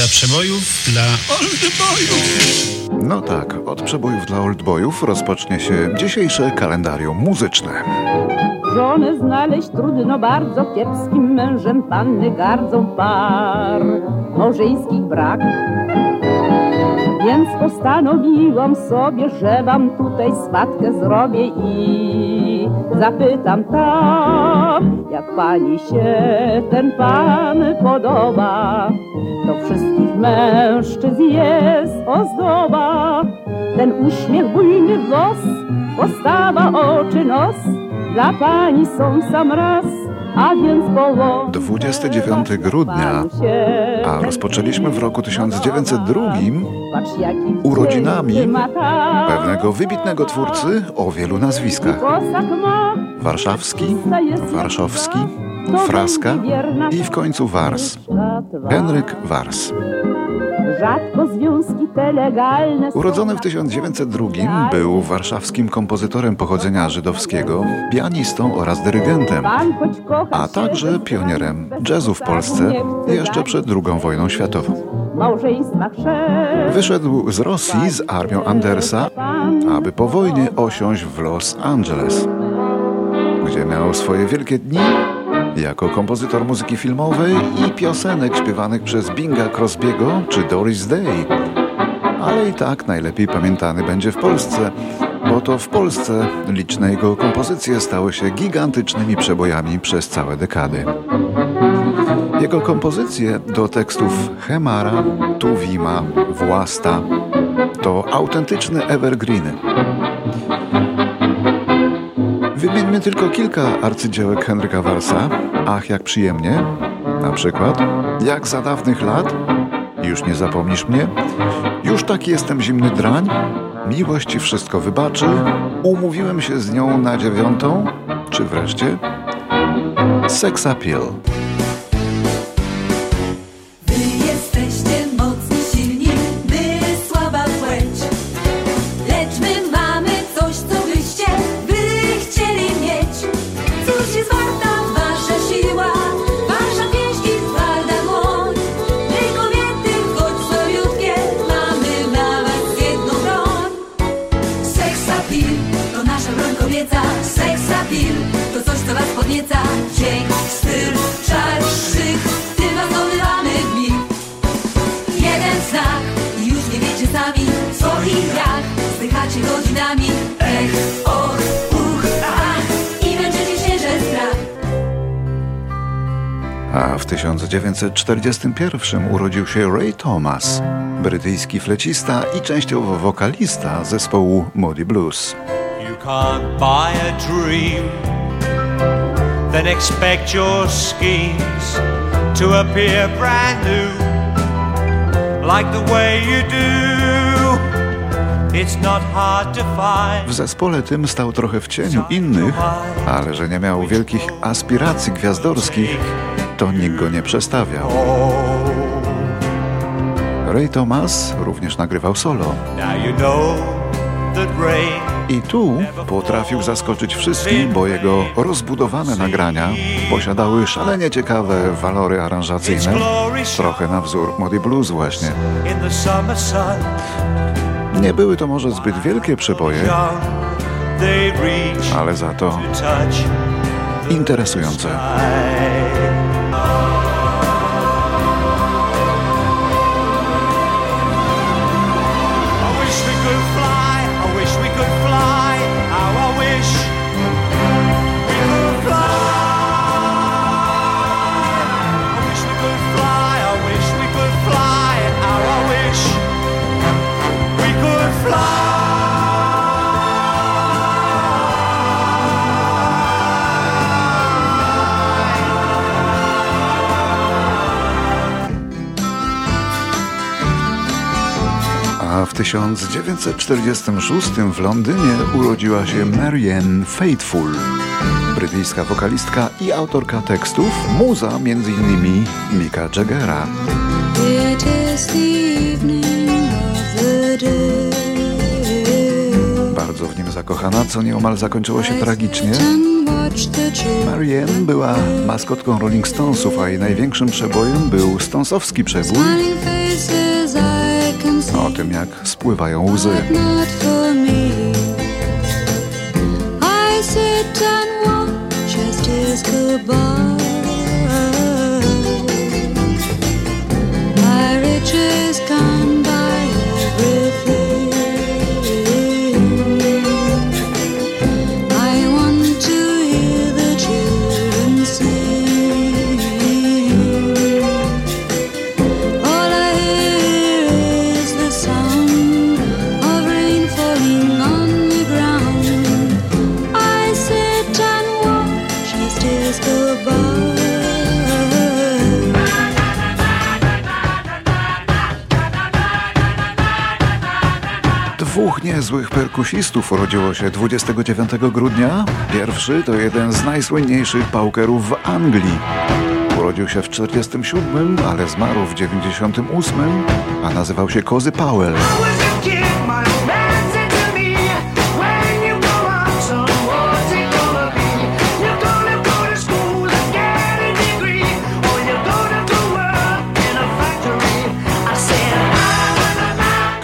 Lista przebojów dla oldboyów. No tak, od przebojów dla oldboyów rozpocznie się dzisiejsze kalendarium muzyczne. Żonę znaleźć trudno bardzo, kiepskim mężem panny gardzą par. Małżeńskich brak. Więc postanowiłam sobie, że wam tutaj swatkę zrobię i zapytam tak, jak pani się ten pan podoba. To wszystkich mężczyzn jest ozdoba. Ten uśmiech, bujny głos, postawa oczy, nos dla pani są sam raz. A więc połowę 29 grudnia, a rozpoczęliśmy w roku 1902 urodzinami pewnego wybitnego twórcy o wielu nazwiskach. Warszawski, Warszawski, Fraska i w końcu Wars. Henryk Wars. Rzadko związki te legalne Urodzony w 1902 był warszawskim kompozytorem pochodzenia żydowskiego, pianistą oraz dyrygentem, a także pionierem jazzu w Polsce jeszcze przed II wojną światową. Wyszedł z Rosji z armią Andersa, aby po wojnie osiąść w Los Angeles, gdzie miał swoje wielkie dni jako kompozytor muzyki filmowej i piosenek śpiewanych przez Binga Crosbiego czy Doris Day. Ale i tak najlepiej pamiętany będzie w Polsce, bo to w Polsce liczne jego kompozycje stały się gigantycznymi przebojami przez całe dekady. Jego kompozycje do tekstów Hemara, Tuwima, Własta to autentyczne evergreeny. Wymieńmy tylko kilka arcydziełek Henryka Warsa. Ach, jak przyjemnie. Na przykład, jak za dawnych lat, już nie zapomnisz mnie, już tak jestem zimny drań, miłość ci wszystko wybaczy, umówiłem się z nią na dziewiątą, czy wreszcie Sex Appeal. A w 1941 urodził się Ray Thomas, brytyjski flecista i częściowo wokalista zespołu Moody Blues. You can't buy a dream, then expect your schemes to appear brand new, like the way you do. W zespole tym stał trochę w cieniu innych, ale że nie miał wielkich aspiracji gwiazdorskich, to nikt go nie przestawiał. Ray Thomas również nagrywał solo. I tu potrafił zaskoczyć wszystkich, bo jego rozbudowane nagrania posiadały szalenie ciekawe walory aranżacyjne, trochę na wzór Mody Blues właśnie. Nie były to może zbyt wielkie przeboje, ale za to interesujące. 1946 w Londynie urodziła się Marianne Faithfull, brytyjska wokalistka i autorka tekstów, muza m.in. Mika Jaggera. bardzo w nim zakochana, co nieomal zakończyło się tragicznie. Marianne była maskotką Rolling Stonesów, a jej największym przebojem był stonsowski przebój tym, jak spływają łzy. Dwóch niezłych perkusistów urodziło się 29 grudnia. Pierwszy to jeden z najsłynniejszych paukerów w Anglii. Urodził się w 47, ale zmarł w 98, a nazywał się Cozy Powell.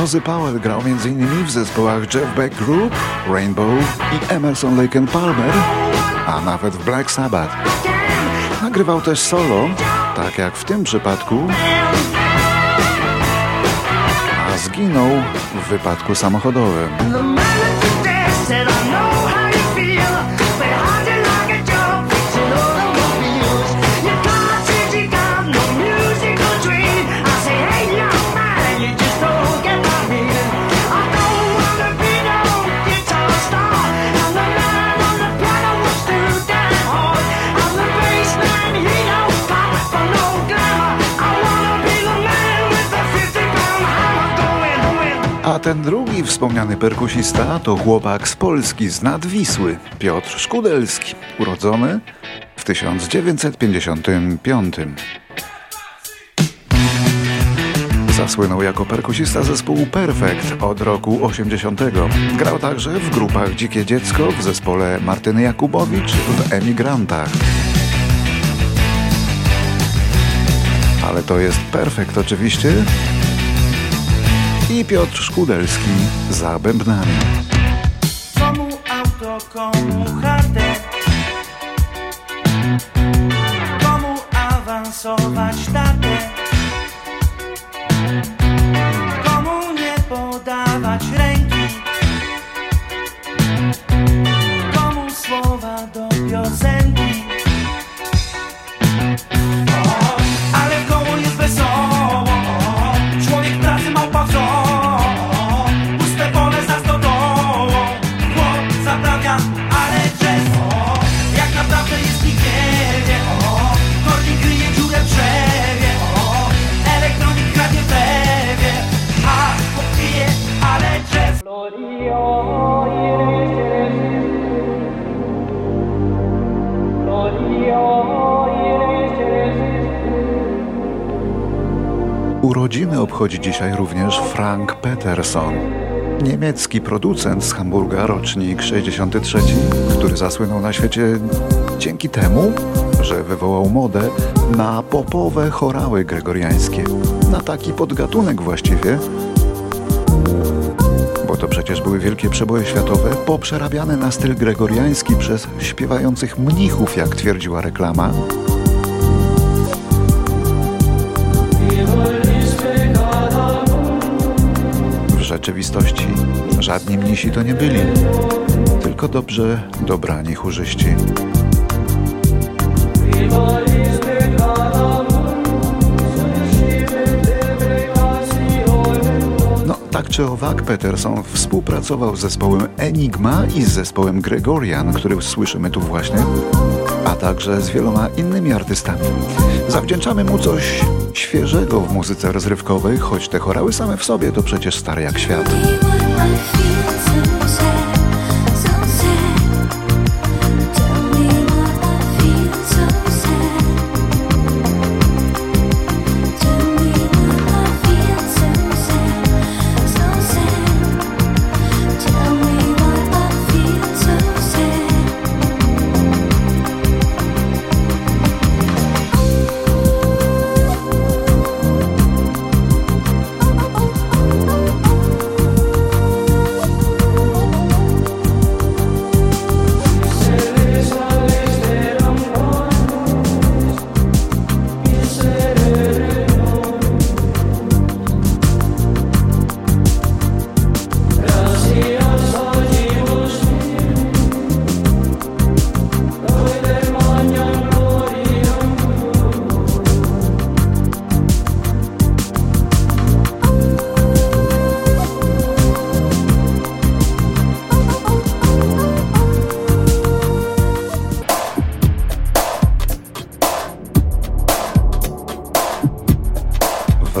Cozy Powell grał m.in. w zespołach Jeff Beck Group, Rainbow i Emerson Lake Palmer, a nawet w Black Sabbath. Nagrywał też solo, tak jak w tym przypadku, a zginął w wypadku samochodowym. Ten drugi wspomniany perkusista to chłopak z Polski z Nadwisły, Piotr Szkudelski, urodzony w 1955. Zasłynął jako perkusista zespołu Perfect od roku 80. Grał także w grupach Dzikie Dziecko, w zespole Martyny Jakubowicz, w Emigrantach. Ale to jest Perfect oczywiście, i Piotr Szkudelski za bębnami. Obchodzi dzisiaj również Frank Peterson. Niemiecki producent z Hamburga, rocznik 63, który zasłynął na świecie dzięki temu, że wywołał modę na popowe chorały gregoriańskie. Na taki podgatunek właściwie, bo to przecież były wielkie przeboje światowe, poprzerabiane na styl gregoriański przez śpiewających mnichów, jak twierdziła reklama. Rzeczywistości żadni mnisi to nie byli, tylko dobrze dobrani chórzyści. No, tak czy owak, Peterson współpracował z zespołem Enigma i z zespołem Gregorian, który słyszymy tu właśnie, także z wieloma innymi artystami. Zawdzięczamy mu coś świeżego w muzyce rozrywkowej, choć te chorały same w sobie to przecież stare jak świat.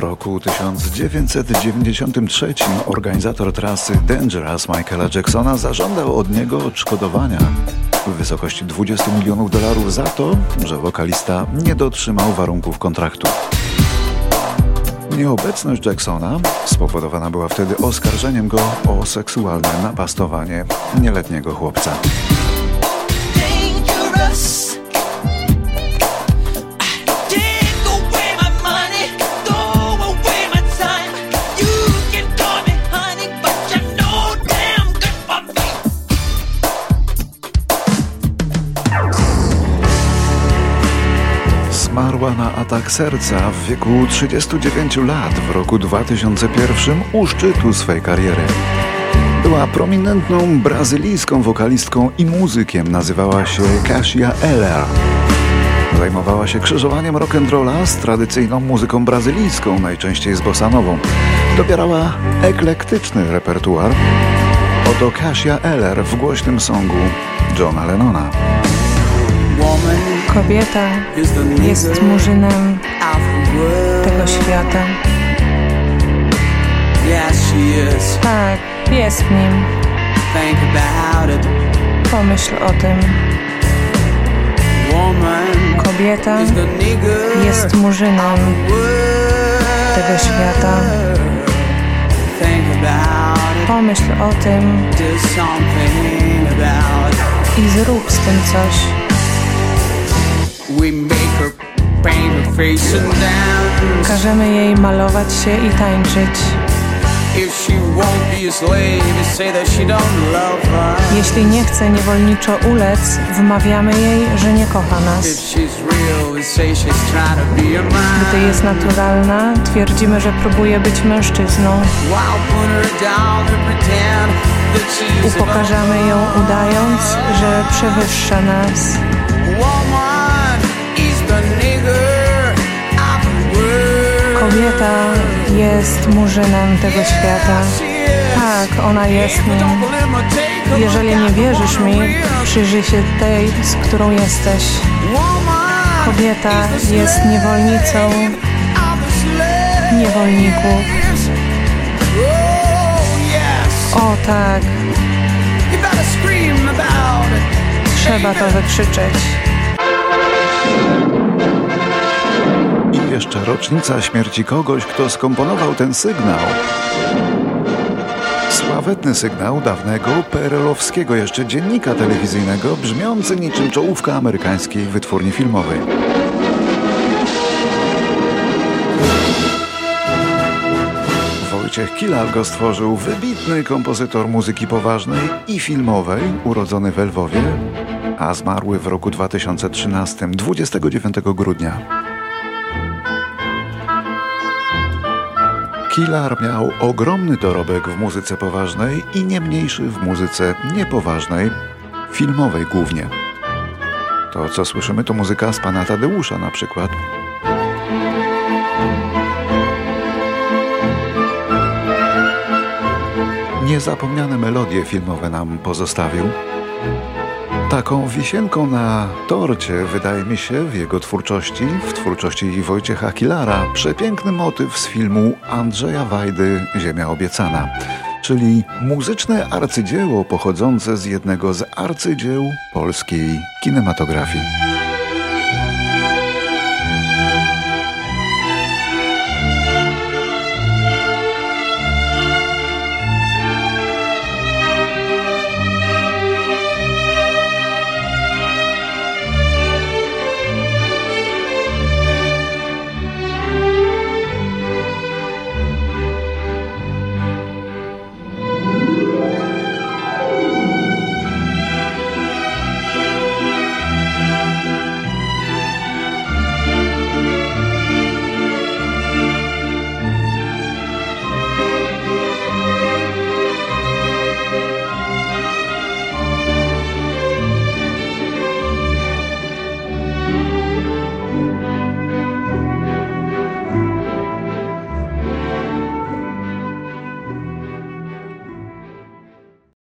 Roku 1993 organizator trasy Dangerous Michaela Jacksona zażądał od niego odszkodowania w wysokości 20 milionów dolarów za to, że wokalista nie dotrzymał warunków kontraktu. Nieobecność Jacksona spowodowana była wtedy oskarżeniem go o seksualne napastowanie nieletniego chłopca. Atak serca w wieku 39 lat w roku 2001 u szczytu swej kariery. Była prominentną brazylijską wokalistką i muzykiem. Nazywała się Kasia Eller. Zajmowała się krzyżowaniem rock'n'rolla z tradycyjną muzyką brazylijską, najczęściej z bossanową. Dobierała eklektyczny repertuar. Oto Kasia Eller w głośnym songu Johna Lennona. Kobieta jest murzynem tego świata. Tak, jest w nim. Pomyśl o tym. Kobieta jest murzynem tego świata. Pomyśl o tym i zrób z tym coś. Każemy jej malować się i tańczyć. Jeśli nie chce niewolniczo ulec, wmawiamy jej, że nie kocha nas. Gdy jest naturalna, twierdzimy, że próbuje być mężczyzną. Upokarzamy ją udając, że przewyższa nas. Kobieta jest murzynem tego świata. Tak, ona jest nim. Jeżeli nie wierzysz mi, przyjrzyj się tej, z którą jesteś. Kobieta jest niewolnicą niewolników. O tak. Trzeba to wykrzyczeć. Jeszcze rocznica śmierci kogoś, kto skomponował ten sygnał. Sławetny sygnał dawnego PRL-owskiego jeszcze dziennika telewizyjnego, brzmiący niczym czołówka amerykańskiej wytwórni filmowej. Wojciech Kilal go stworzył, wybitny kompozytor muzyki poważnej i filmowej, urodzony w Lwowie, a zmarły w roku 2013, 29 grudnia. Kilar miał ogromny dorobek w muzyce poważnej i nie mniejszy w muzyce niepoważnej, filmowej głównie. To, co słyszymy, to muzyka z pana Tadeusza na przykład. Niezapomniane melodie filmowe nam pozostawił. Taką wisienką na torcie wydaje mi się w jego twórczości, w twórczości Wojciecha Kilara, przepiękny motyw z filmu Andrzeja Wajdy Ziemia Obiecana, czyli muzyczne arcydzieło pochodzące z jednego z arcydzieł polskiej kinematografii.